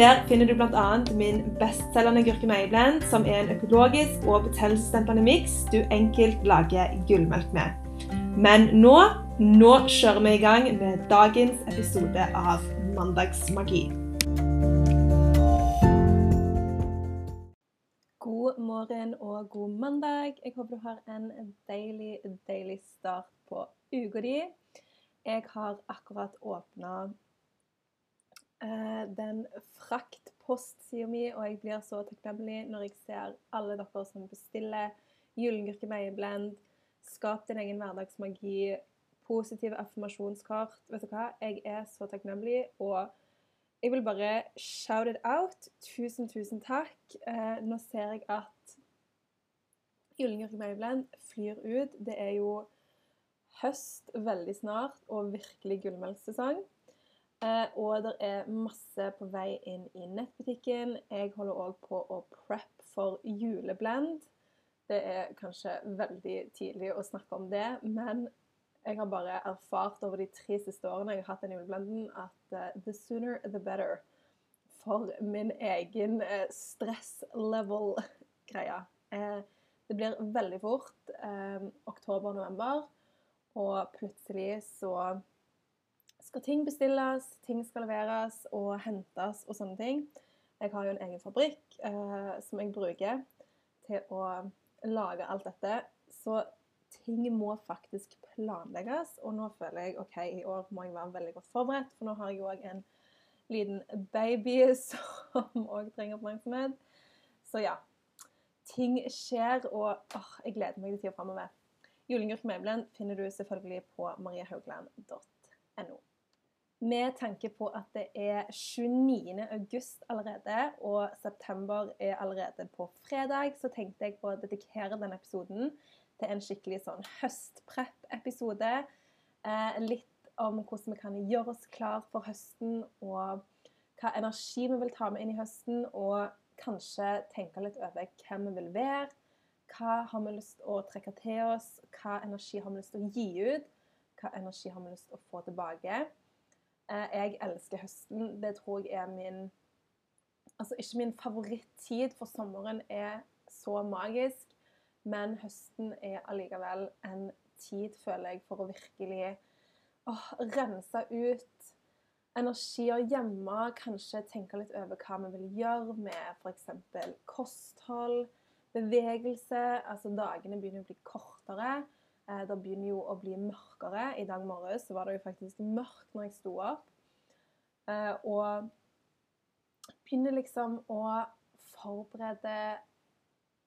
Der finner du bl.a. min bestselgende gurkemeieblend, som er en økologisk og betennelsesdempende miks du enkelt lager gullmelk med. Men nå, nå kjører vi i gang med dagens episode av Mandagsmagi. God morgen og god mandag. Jeg håper du har en deilig, deilig start på uka di. Jeg har akkurat åpna den fraktpostsida mi, og jeg blir så takknemlig når jeg ser alle dere som bestiller Gyllengurke meieblend, Skap din egen hverdagsmagi, positive affirmasjonskart. Vet du hva? Jeg er så takknemlig, og jeg vil bare shout it out. Tusen, tusen takk. Eh, nå ser jeg at Gyllengurke meieblend flyr ut. Det er jo høst veldig snart, og virkelig gullmelksesong. Eh, og det er masse på vei inn i nettbutikken. Jeg holder òg på å prep for juleblend. Det er kanskje veldig tidlig å snakke om det, men jeg har bare erfart over de tre siste årene jeg har hatt den juleblenden, at uh, the sooner the better for min egen uh, stress-level-greie. Det blir veldig fort oktober-november, og plutselig så skal ting bestilles, ting skal leveres og hentes og sånne ting. Jeg har jo en egen fabrikk eh, som jeg bruker til å lage alt dette. Så ting må faktisk planlegges. Og nå føler jeg OK, i år må jeg være veldig godt forberedt, for nå har jeg jo òg en liten baby som òg trenger oppmerksomhet. Så ja. Ting skjer, og åh, jeg gleder meg til tida framover. Julegurk Møbelen finner du selvfølgelig på mariahaugland.no med tanke på at det er 29. august allerede, og september er allerede på fredag, så tenkte jeg på å dedikere denne episoden til en skikkelig sånn høstprep-episode. Eh, litt om hvordan vi kan gjøre oss klar for høsten, og hva energi vi vil ta med inn i høsten, og kanskje tenke litt over hvem vi vil være. Hva har vi lyst til å trekke til oss? Hva energi har vi lyst til å gi ut? Hva energi har vi lyst til å få tilbake? Eh, jeg elsker høsten. Det tror jeg er min Altså ikke min favorittid, for sommeren er så magisk. Men høsten er allikevel en tid, føler jeg, for å virkelig åh, rense ut energier hjemme. Kanskje tenke litt over hva vi vil gjøre med f.eks. kosthold, bevegelse. Altså dagene begynner å bli kortere. Eh, det begynner jo å bli mørkere. I dag morges var det jo faktisk mørkt når jeg sto opp. Eh, og begynner liksom å forberede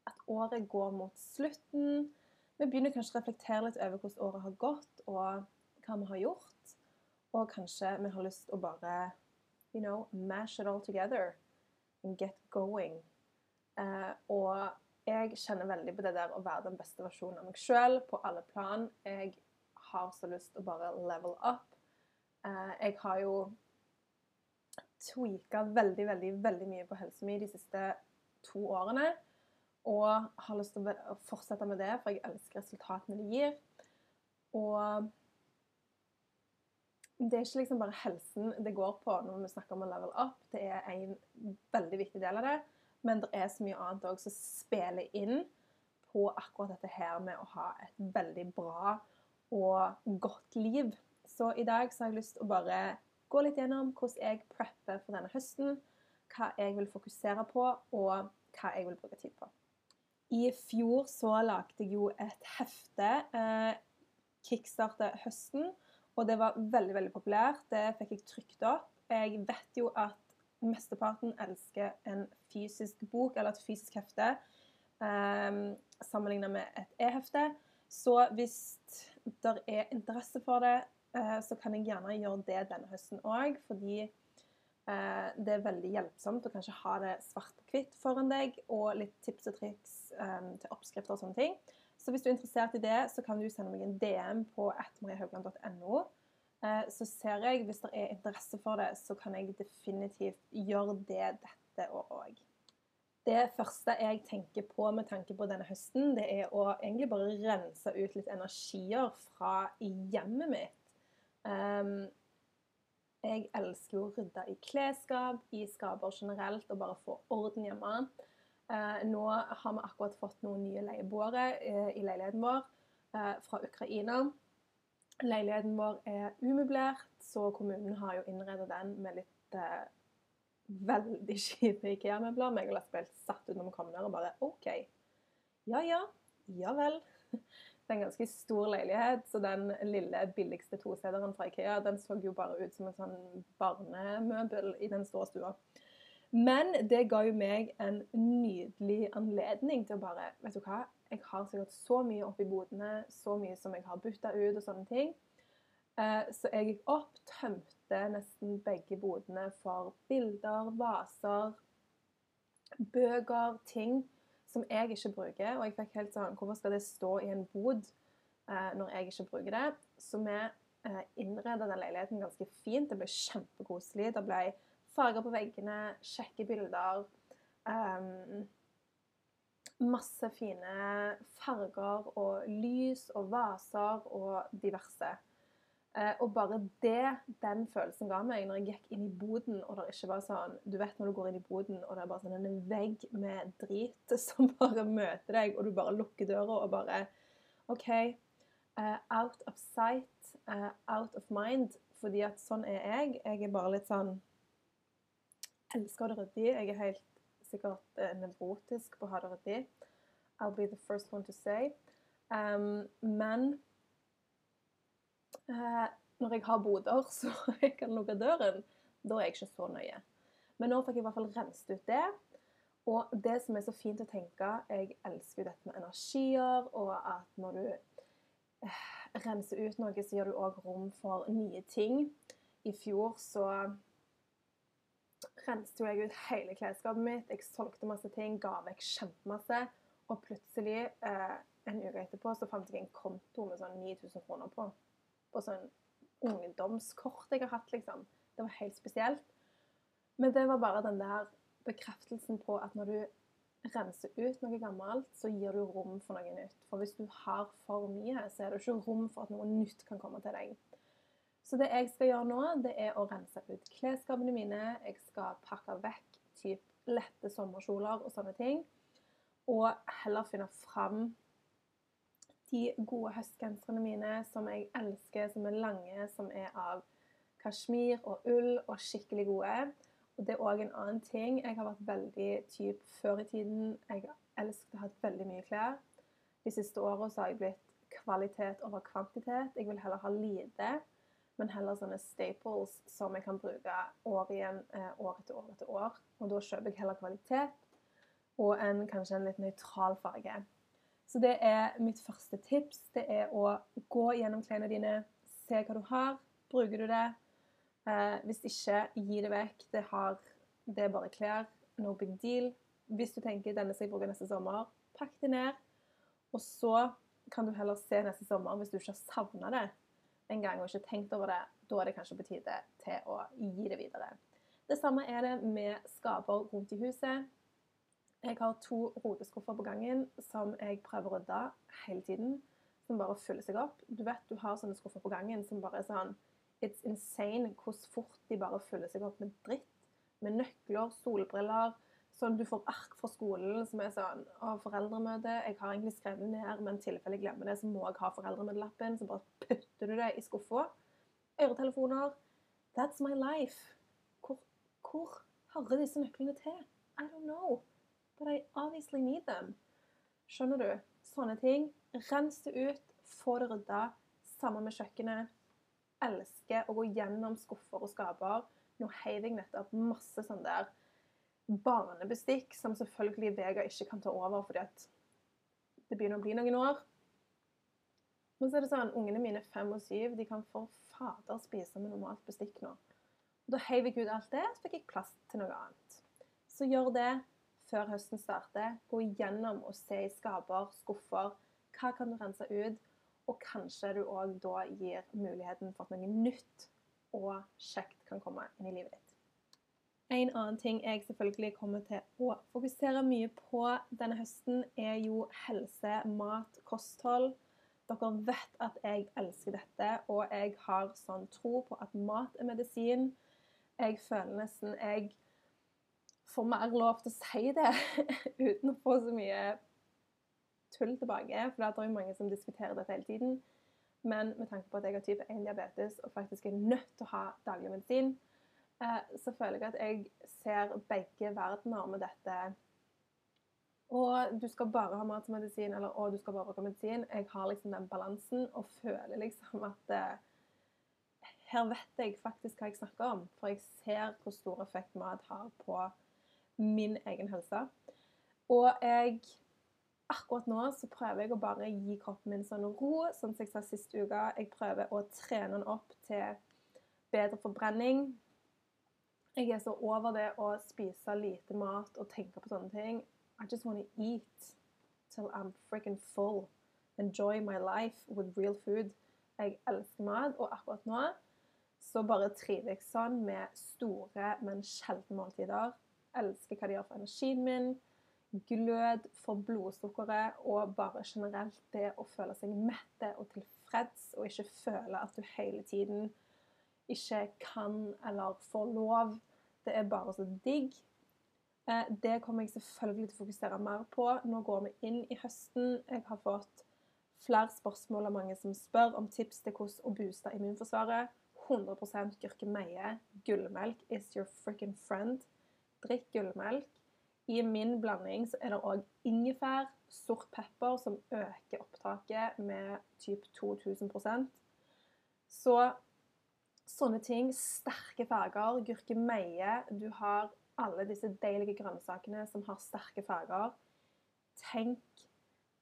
at året går mot slutten. Vi begynner kanskje å reflektere litt over hvordan året har gått, og hva vi har gjort. Og kanskje vi har lyst å bare you know, mash it all together and get going. Eh, og jeg kjenner veldig på det der å være den beste versjonen av meg sjøl på alle plan. Jeg har så lyst til å bare level up. Eh, jeg har jo tweaka veldig, veldig, veldig mye på helsa mi de siste to årene. Og har lyst til å fortsette med det, for jeg elsker resultatene det gir. Og det er ikke liksom bare helsen det går på når vi snakker om å level up. Det er en veldig viktig del av det. Men det er så mye annet òg som spiller inn på akkurat dette her med å ha et veldig bra og godt liv. Så i dag så har jeg lyst til å bare gå litt gjennom hvordan jeg prepper for denne høsten, hva jeg vil fokusere på, og hva jeg vil bruke tid på. I fjor så lagde jeg jo et hefte, eh, kickstarte høsten, og det var veldig veldig populært. Det fikk jeg trykt opp. Jeg vet jo at mesteparten elsker en fysisk bok eller et fysisk hefte um, sammenlignet med et e-hefte. Så hvis det er interesse for det, uh, så kan jeg gjerne gjøre det denne høsten òg. Fordi uh, det er veldig hjelpsomt å kanskje ha det svart på hvitt foran deg, og litt tips og triks um, til oppskrifter og sånne ting. Så hvis du er interessert i det, så kan du sende meg en DM på atmariehaugland.no. Eh, så ser jeg, hvis det er interesse for det, så kan jeg definitivt gjøre det dette òg. Det første jeg tenker på med tanke på denne høsten, det er å egentlig bare rense ut litt energier fra hjemmet mitt. Um, jeg elsker å rydde i klesskap, i skaper generelt, og bare få orden hjemme. Uh, nå har vi akkurat fått noen nye leieboere uh, i leiligheten vår uh, fra Ukraina. Leiligheten vår er umøblert, så kommunen har jo innredet den med litt veldig kjipe IKEA-møbler. Meg og Lasse ble satt ut når vi kom ned og bare OK. Ja ja. Ja vel. Det er en ganske stor leilighet, så den lille, billigste toseteren fra Ikea den så jo bare ut som en sånn barnemøbel i den store stua. Men det ga jo meg en nydelig anledning til å bare Vet du hva, jeg har sikkert så mye oppi bodene, så mye som jeg har bytta ut og sånne ting. Eh, så jeg gikk opp, tømte nesten begge bodene for bilder, vaser, bøker, ting som jeg ikke bruker. Og jeg fikk helt sånn Hvorfor skal det stå i en bod eh, når jeg ikke bruker det? Så vi eh, innreda den leiligheten ganske fint. Det ble kjempekoselig. Det ble farger på veggene, kjekke bilder. Um, masse fine farger og lys og vaser og diverse. Eh, og bare det den følelsen ga meg når jeg gikk inn i boden, og det ikke var sånn Du vet når du går inn i boden, og det er bare sånn en vegg med drit som bare møter deg, og du bare lukker døra og bare OK. Uh, out of sight, uh, out of mind. Fordi at sånn er jeg. Jeg er bare litt sånn Elsker å ha det ryddig. Jeg er helt sikkert uh, nevrotisk på å ha det ryddig. I'll be the first one to say. Um, men uh, når jeg har boder så jeg kan lukke døren, da er jeg ikke så nøye. Men nå fikk jeg i hvert fall renset ut det. Og det som er så fint å tenke Jeg elsker jo dette med energier, og at når du eh, renser ut noe, så gjør du òg rom for nye ting. I fjor så renset jo jeg ut hele klesskapet mitt. Jeg solgte masse ting, ga vekk kjempemasse. Og plutselig, eh, en uke etterpå, så fant jeg en konto med sånn 9000 kroner på på sånn ungdomskort jeg har hatt, liksom. Det var helt spesielt. Men det var bare den der bekreftelsen på at når du renser ut noe gammelt, så gir du rom for noe nytt. For hvis du har for mye, så er det ikke rom for at noe nytt kan komme til deg. Så det jeg skal gjøre nå, det er å rense ut klesskapene mine. Jeg skal pakke vekk typ lette sommerkjoler og sånne ting. Og heller finne fram de gode høstgenserne mine som jeg elsker, som er lange, som er av kasjmir og ull og skikkelig gode. Og det er òg en annen ting. Jeg har vært veldig typ før i tiden. Jeg elsket å ha veldig mye klær. De siste åra har jeg blitt kvalitet over kvantitet. Jeg vil heller ha lite, men heller sånne staples som jeg kan bruke år igjen, eh, år etter år etter år. Og da kjøper jeg heller kvalitet og en, kanskje en litt nøytral farge. Så det er mitt første tips. Det er å gå gjennom klærne dine, se hva du har. Bruker du det? Eh, hvis ikke, gi det vekk. Det, har, det er bare klær. No big deal. Hvis du tenker denne skal jeg bruke neste sommer, pakk det ned. Og så kan du heller se neste sommer hvis du ikke har savna det en gang og ikke tenkt over det. Da er det kanskje på tide til å gi det videre. Det samme er det med skaper rundt i huset. Jeg har to rodeskuffer på gangen som jeg prøver å rydde hele tiden. Som bare fyller seg opp. Du vet du har sånne skuffer på gangen som bare er sånn It's insane hvor fort de bare fyller seg opp med dritt. Med nøkler, solbriller. Sånn du får ark fra skolen som er sånn Å, foreldremøte. Jeg har egentlig skrevet det ned, men i tilfelle jeg glemmer det, så må jeg ha foreldremøtelappen. Så bare putter du det i skuffa. Øretelefoner. That's my life. Hvor, hvor hører disse nøklene til? I don't know. But I obviously need them. Skjønner du? Sånne ting. Rens det ut, få det rydda. Sammen med kjøkkenet. Elsker å gå gjennom skuffer og skaper. Nå heiv jeg nettopp masse sånn der barnebestikk som selvfølgelig Vega ikke kan ta over fordi at det begynner å bli noen år. Men så er det sånn, ungene mine fem og syv de kan for fader spise med normalt bestikk nå. Da heiv jeg ut alt det, så fikk jeg plass til noe annet. Så gjør det før høsten starter. Gå igjennom og se i skaper, skuffer. Hva kan du rense ut? Og kanskje du òg da gir muligheten for at noe nytt og kjekt kan komme inn i livet ditt. En annen ting jeg selvfølgelig kommer til å fokusere mye på denne høsten, er jo helse, mat, kosthold. Dere vet at jeg elsker dette, og jeg har sånn tro på at mat er medisin. Jeg føler nesten jeg får mer lov til å si det uten å få så mye tull tilbake. For det er jo mange som diskuterer dette hele tiden. Men med tanke på at jeg har type 1-diabetes og faktisk er nødt til å ha daglig medisin, så føler jeg at jeg ser begge verdener med dette. Og du skal bare ha mat som medisin, eller å, du skal bare bruke medisin. Jeg har liksom den balansen og føler liksom at eh, her vet jeg faktisk hva jeg snakker om. For jeg ser hvor stor effekt mat har på min egen helse. Og jeg Akkurat nå så prøver jeg å bare gi kroppen min sånn ro, sånn som jeg sa sist uke. Jeg prøver å trene den opp til bedre forbrenning. Jeg er så over det å spise lite mat og tenke på sånne ting. I just want to eat till I'm freaking full. Enjoy my life with real food. Jeg elsker mat, og akkurat nå så bare trives jeg sånn med store, men sjeldne måltider. Elsker hva de gjør for energien min. Glød for blodsukkeret og bare generelt det å føle seg mette og tilfreds, og ikke føle at du hele tiden ikke kan eller får lov. Det er bare så digg. Eh, det kommer jeg selvfølgelig til å fokusere mer på. Nå går vi inn i høsten. Jeg har fått flere spørsmål av mange som spør om tips til hvordan å booste immunforsvaret. 100% gurkemeie. Gullmelk is your fricken friend. Drikk gullmelk. I min blanding så er det òg ingefær, sort pepper, som øker opptaket med typ 2000% Så sånne ting. Sterke farger. Gurkemeie. Du har alle disse deilige grønnsakene som har sterke farger. Tenk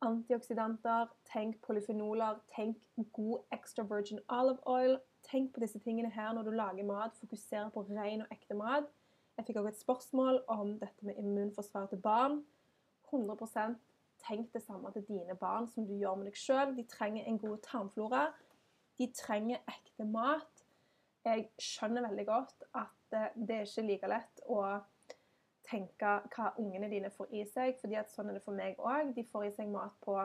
antioksidanter, tenk polyfenoler, tenk god extra virgin olive oil, Tenk på disse tingene her når du lager mat. Fokuser på ren og ekte mat. Jeg fikk også et spørsmål om dette med immunforsvar til barn. 100% Tenk det samme til dine barn som du gjør med deg sjøl. De trenger en god tarmflora. De trenger ekte mat. Jeg skjønner veldig godt at eh, det er ikke like lett å tenke hva ungene dine får i seg, fordi at sånn er det for meg òg. De får i seg mat på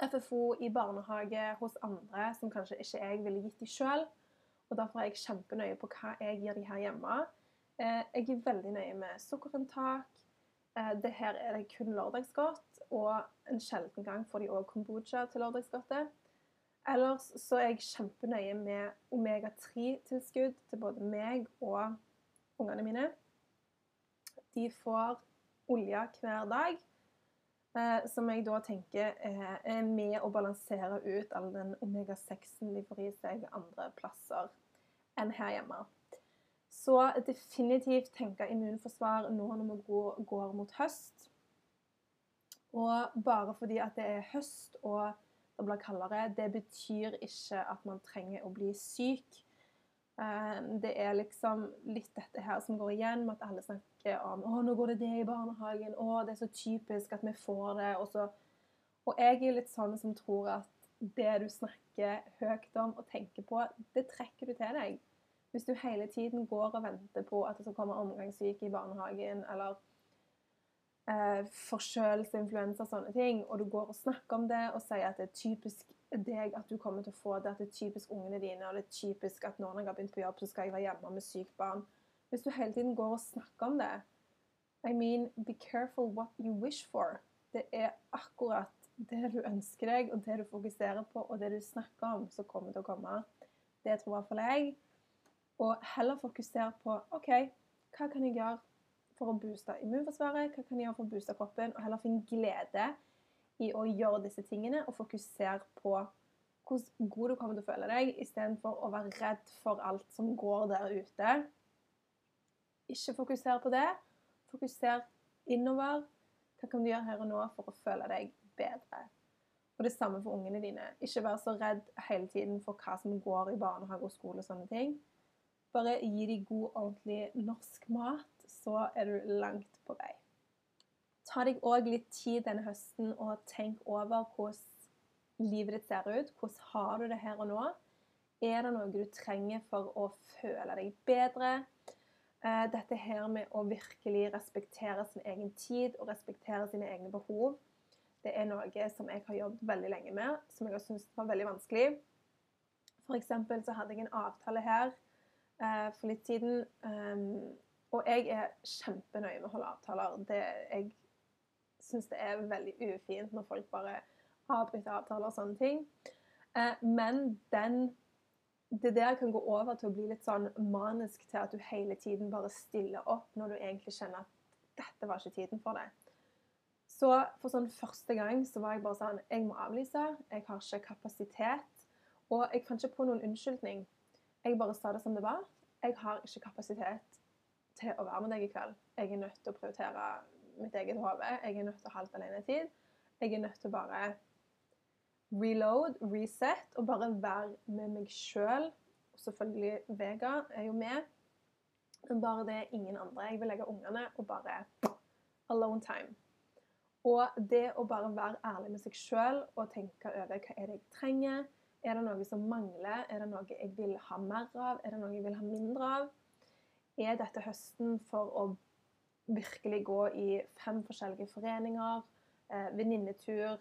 FFO i barnehage hos andre som kanskje ikke jeg ville gitt dem sjøl. Og derfor er jeg kjempenøye på hva jeg gir dem her hjemme. Eh, jeg er veldig nøye med sukkerinntak. Eh, det her er det kun lørdagsgodt, og en sjelden gang får de òg kombucha til lørdagsgodtet. Ellers så er jeg kjempenøye med omega-3-tilskudd til både meg og ungene mine. De får olje hver dag. Eh, som jeg da tenker eh, er med å balansere ut all den omega-6-en de får i seg andre plasser enn her hjemme. Så definitivt tenke immunforsvar nå når vi går, går mot høst. Og bare fordi at det er høst og det blir kaldere, det betyr ikke at man trenger å bli syk. Ehm, det er liksom litt dette her som går igjen, med at alle snakker om å, nå går det det i barnehagen. Å, det er så typisk at vi får det. Og, så. og jeg er litt sånn som tror at det du snakker høyt om og tenker på, det trekker du til deg. Hvis du hele tiden går og venter på at det skal komme omgangssyke i barnehagen, eller eh, forkjølelse, influensa, sånne ting, og du går og snakker om det og sier at det er typisk deg at du kommer til å få det, at det er typisk ungene dine, og det er typisk at når jeg har begynt på jobb, så skal jeg være hjemme med sykt barn. Hvis du hele tiden går og snakker om det I mean, be careful what you wish for. Det er akkurat det du ønsker deg, og det du fokuserer på, og det du snakker om, som kommer til å komme. Det tror i hvert fall jeg. Og heller fokusere på OK, hva kan jeg gjøre for å booste immunforsvaret? Hva kan jeg gjøre for å booste kroppen? Og heller finne glede i å gjøre disse tingene og fokusere på hvordan god du kommer til å føle deg, istedenfor å være redd for alt som går der ute. Ikke fokuser på det. Fokuser innover. Hva kan du gjøre her og nå for å føle deg bedre? Og det samme for ungene dine. Ikke vær så redd hele tiden for hva som går i barnehage og skole og sånne ting. Bare gi dem god, ordentlig norsk mat, så er du langt på vei. Ta deg òg litt tid denne høsten og tenk over hvordan livet ditt ser ut. Hvordan har du det her og nå? Er det noe du trenger for å føle deg bedre? Eh, dette her med å virkelig respektere sin egen tid og respektere sine egne behov, det er noe som jeg har jobbet veldig lenge med, som jeg har syntes var veldig vanskelig. For eksempel så hadde jeg en avtale her eh, for litt siden. Og jeg er kjempenøye med å holde avtaler. Det, jeg syns det er veldig ufint når folk bare avbryter avtaler og sånne ting. Eh, men den det der kan gå over til å bli litt sånn manisk til at du hele tiden bare stiller opp når du egentlig kjenner at dette var ikke tiden for deg. Så for sånn første gang så var jeg bare sånn Jeg må avlyse. Jeg har ikke kapasitet. Og jeg fant ikke på noen unnskyldning. Jeg bare sa det som det var. Jeg har ikke kapasitet til å være med deg i kveld. Jeg er nødt til å prioritere mitt eget hode. Jeg er nødt til å ha alt alenetid. Jeg er nødt til å bare reload, reset, og bare være med meg sjøl. Og selvfølgelig Vega er jo med. Men bare det er ingen andre. Jeg vil legge ungene og bare alone time. Og det å bare være ærlig med seg sjøl og tenke over hva er det jeg trenger. Er det noe som mangler? Er det noe jeg vil ha mer av? Er det noe jeg vil ha mindre av? Er dette høsten for å virkelig gå i fem forskjellige foreninger, eh, venninnetur,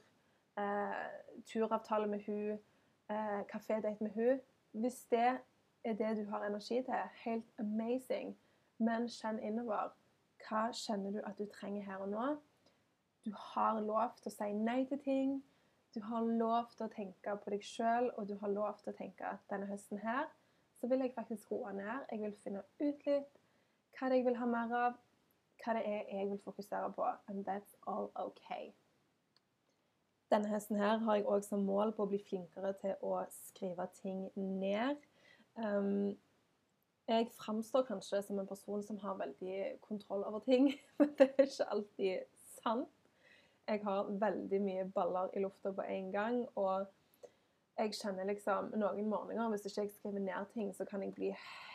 eh, turavtale med hun, eh, kafédate med hun. Hvis det er det du har energi til, helt amazing. Men kjenn innover. Hva kjenner du at du trenger her og nå? Du har lov til å si nei til ting. Du har lov til å tenke på deg sjøl, og du har lov til å tenke at denne høsten her så vil jeg faktisk roe ned. Jeg vil finne ut litt hva det er jeg vil ha mer av, hva det er jeg vil fokusere på. And that's all okay. Denne høsten her har jeg òg som mål på å bli flinkere til å skrive ting ned. Um, jeg framstår kanskje som en person som har veldig kontroll over ting, men det er ikke alltid sant. Jeg har veldig mye baller i lufta på en gang, og jeg kjenner liksom Noen morgener, hvis ikke jeg skriver ned ting, så kan jeg bli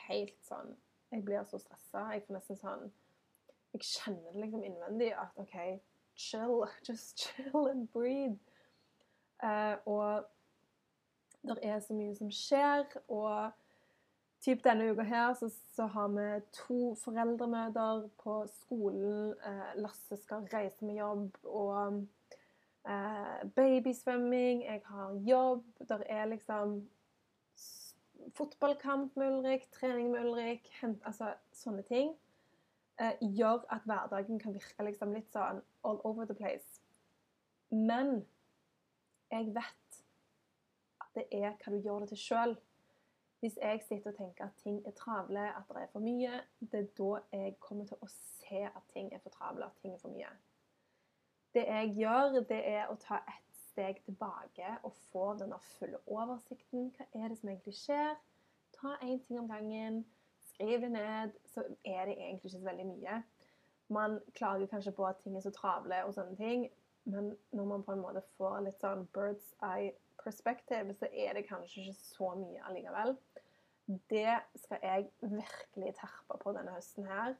helt sånn Jeg blir så stressa. Jeg får nesten sånn Jeg kjenner det liksom innvendig at OK, chill. Just chill and breathe. Uh, og det er så mye som skjer. Og typ denne uka her så, så, har vi to foreldremøter på skolen. Uh, Lasse skal reise med jobb. Og eh, babysvømming. Jeg har jobb. Det er liksom fotballkamp med Ulrik, trening med Ulrik, hent, altså sånne ting. Eh, gjør at hverdagen kan virke liksom litt sånn all over the place. Men jeg vet at det er hva du gjør det til sjøl. Hvis jeg sitter og tenker at ting er travle, at det er for mye, det er da jeg kommer til å se at ting er for travle, at ting er for mye. Det jeg gjør, det er å ta ett steg tilbake og få denne fulle oversikten. Hva er det som egentlig skjer? Ta én ting om gangen. Skriv det ned. Så er det egentlig ikke så veldig mye. Man klager kanskje på at ting er så travle og sånne ting, men når man på en måte får litt sånn bird's eye perspective, så er det kanskje ikke så mye allikevel. Det skal jeg virkelig terpe på denne høsten her.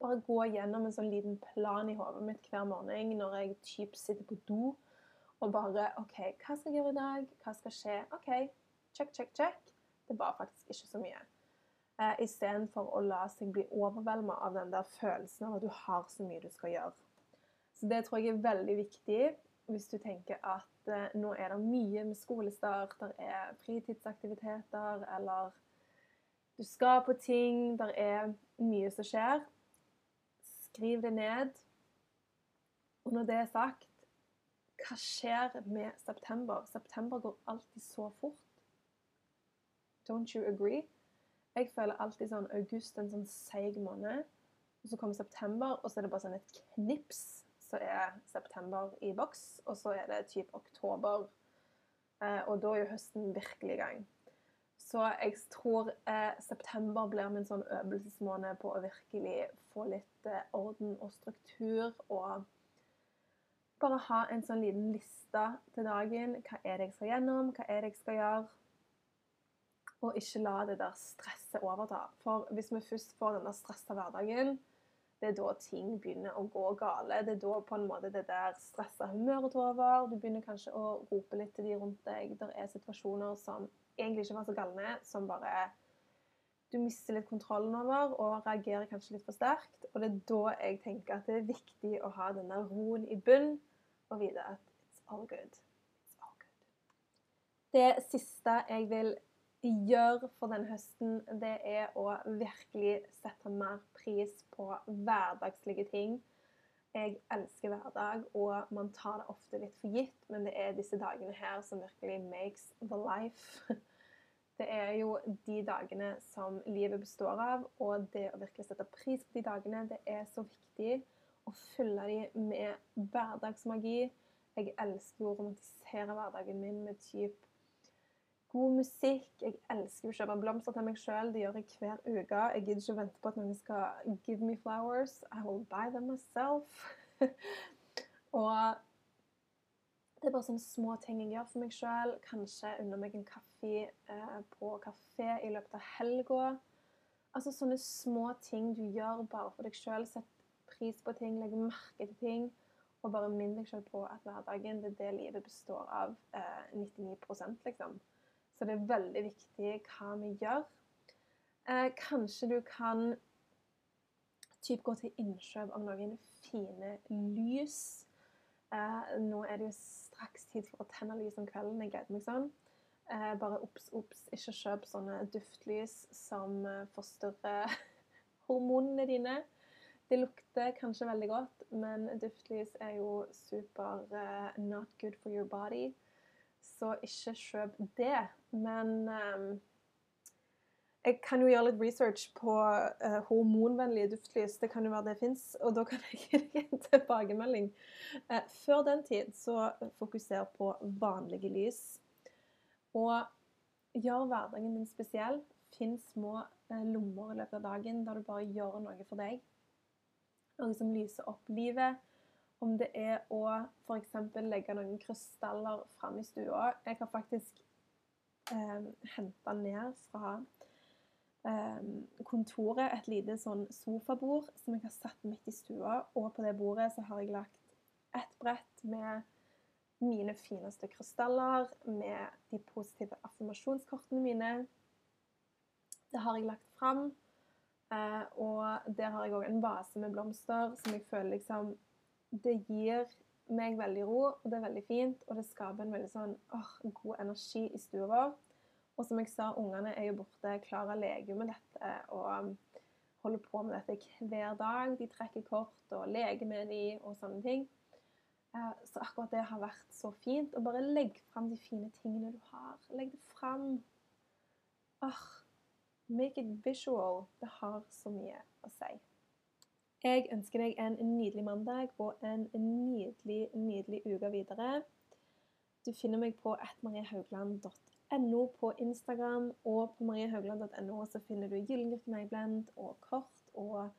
Bare gå gjennom en sånn liten plan i hodet mitt hver morgen når jeg typ sitter på do og bare OK, hva skal jeg gjøre i dag? Hva skal skje? OK, check, check, check. Det var faktisk ikke så mye. Eh, Istedenfor å la seg bli overvelda av den der følelsen av at du har så mye du skal gjøre. Så det tror jeg er veldig viktig hvis du tenker at eh, nå er det mye med skolestart, det er fritidsaktiviteter, eller du skal på ting, det er mye som skjer. Skriv det ned. Og når det er sagt, hva skjer med september? September går alltid så fort. Don't you agree? Jeg føler alltid sånn august en sånn seig måned. Og så kommer september, og så er det bare sånn et knips så er september i boks, og så er det typ oktober. Eh, og da er jo høsten virkelig i gang. Så jeg tror eh, september blir min sånn øvelsesmåned på å virkelig få litt eh, orden og struktur. Og bare ha en sånn liten liste til dagen. Hva er det jeg skal gjennom? Hva er det jeg skal gjøre? Og ikke la det der stresset overta. For hvis vi først får den der stressa hverdagen, det er da ting begynner å gå gale. Det er da på en måte det der stressa humøret tar over. Du begynner kanskje å rope litt til de rundt deg. Det er situasjoner som egentlig ikke var så galne, som bare du mister litt kontrollen over og reagerer kanskje litt for sterkt. Og det er da jeg tenker at det er viktig å ha denne roen i bunn og vite at it's all good. It's all good. Det siste jeg vil gjøre for denne høsten, det er å virkelig sette mer pris på hverdagslige ting. Jeg elsker hverdag, og man tar det ofte litt for gitt, men det er disse dagene her som virkelig makes the life. Det er jo de dagene som livet består av, og det å virkelig sette pris på de dagene, det er så viktig. Å fylle de med hverdagsmagi. Jeg elsker å romantisere hverdagen min med type god musikk. Jeg elsker å kjøpe blomster til meg sjøl. Det gjør jeg hver uke. Jeg gidder ikke å vente på at noen skal give me flowers. I will buy them myself. og det er bare sånne små ting jeg gjør for meg sjøl. Kanskje unne meg en kaffe eh, på kafé i løpet av helga. Altså sånne små ting du gjør bare for deg sjøl. Sett pris på ting, legg merke til ting. Og bare minn deg sjøl på at hverdagen det er det livet består av. Eh, 99% liksom. Så det er veldig viktig hva vi gjør. Eh, kanskje du kan typ gå til innkjøp av noen fine lys. Eh, nå er det jo tid for å tenne lys om kvelden. Jeg gleder meg sånn. Eh, bare obs, obs, ikke kjøp sånne duftlys som eh, forstyrrer hormonene dine. Det lukter kanskje veldig godt, men duftlys er jo super uh, not good for your body så ikke kjøp det. Men um, jeg kan jo gjøre litt research på uh, hormonvennlige duftlys. Det kan jo være det fins, og da kan jeg gi en tilbakemelding. Uh, før den tid så fokuser på vanlige lys. Og gjør hverdagen din spesiell. Finn små uh, lommer i løpet av dagen der du bare gjør noe for deg. Noe som lyser opp livet om det er å f.eks. legge noen krystaller fram i stua. Jeg har faktisk eh, henta ned fra kontoret et lite sånn sofabord som jeg har satt midt i stua. Og på det bordet så har jeg lagt et brett med mine fineste krystaller, med de positive affirmasjonskortene mine. Det har jeg lagt fram. Eh, og der har jeg òg en vase med blomster som jeg føler liksom det gir meg veldig ro, og det er veldig fint. Og det skaper en veldig sånn åh, god energi i stua vår. Og som jeg sa, ungene er jo borte. Klara leker med dette og holder på med dette hver dag. De trekker kort og leker med de og sånne ting. Eh, så akkurat det har vært så fint. Og bare legg fram de fine tingene du har. Legg det fram. Oh, make it visual. Det har så mye å si. Jeg ønsker deg en nydelig mandag og en nydelig, nydelig uke videre. Du finner meg på atmariehaugland.no på Instagram, og på mariehaugland.no så finner du Gyllengutten Eiblend og kort og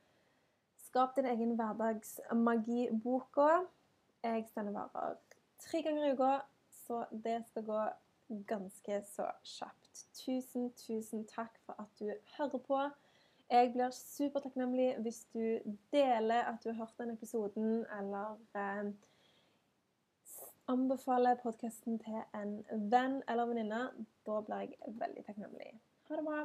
Skap din egen hverdagsmagi-boka. Jeg sender varer tre ganger i uka, så det skal gå ganske så kjapt. Tusen, tusen takk for at du hører på. Jeg blir supertakknemlig hvis du deler at du har hørt den episoden, eller eh, anbefaler podkasten til en venn eller venninne. Da blir jeg veldig takknemlig. Ha det bra.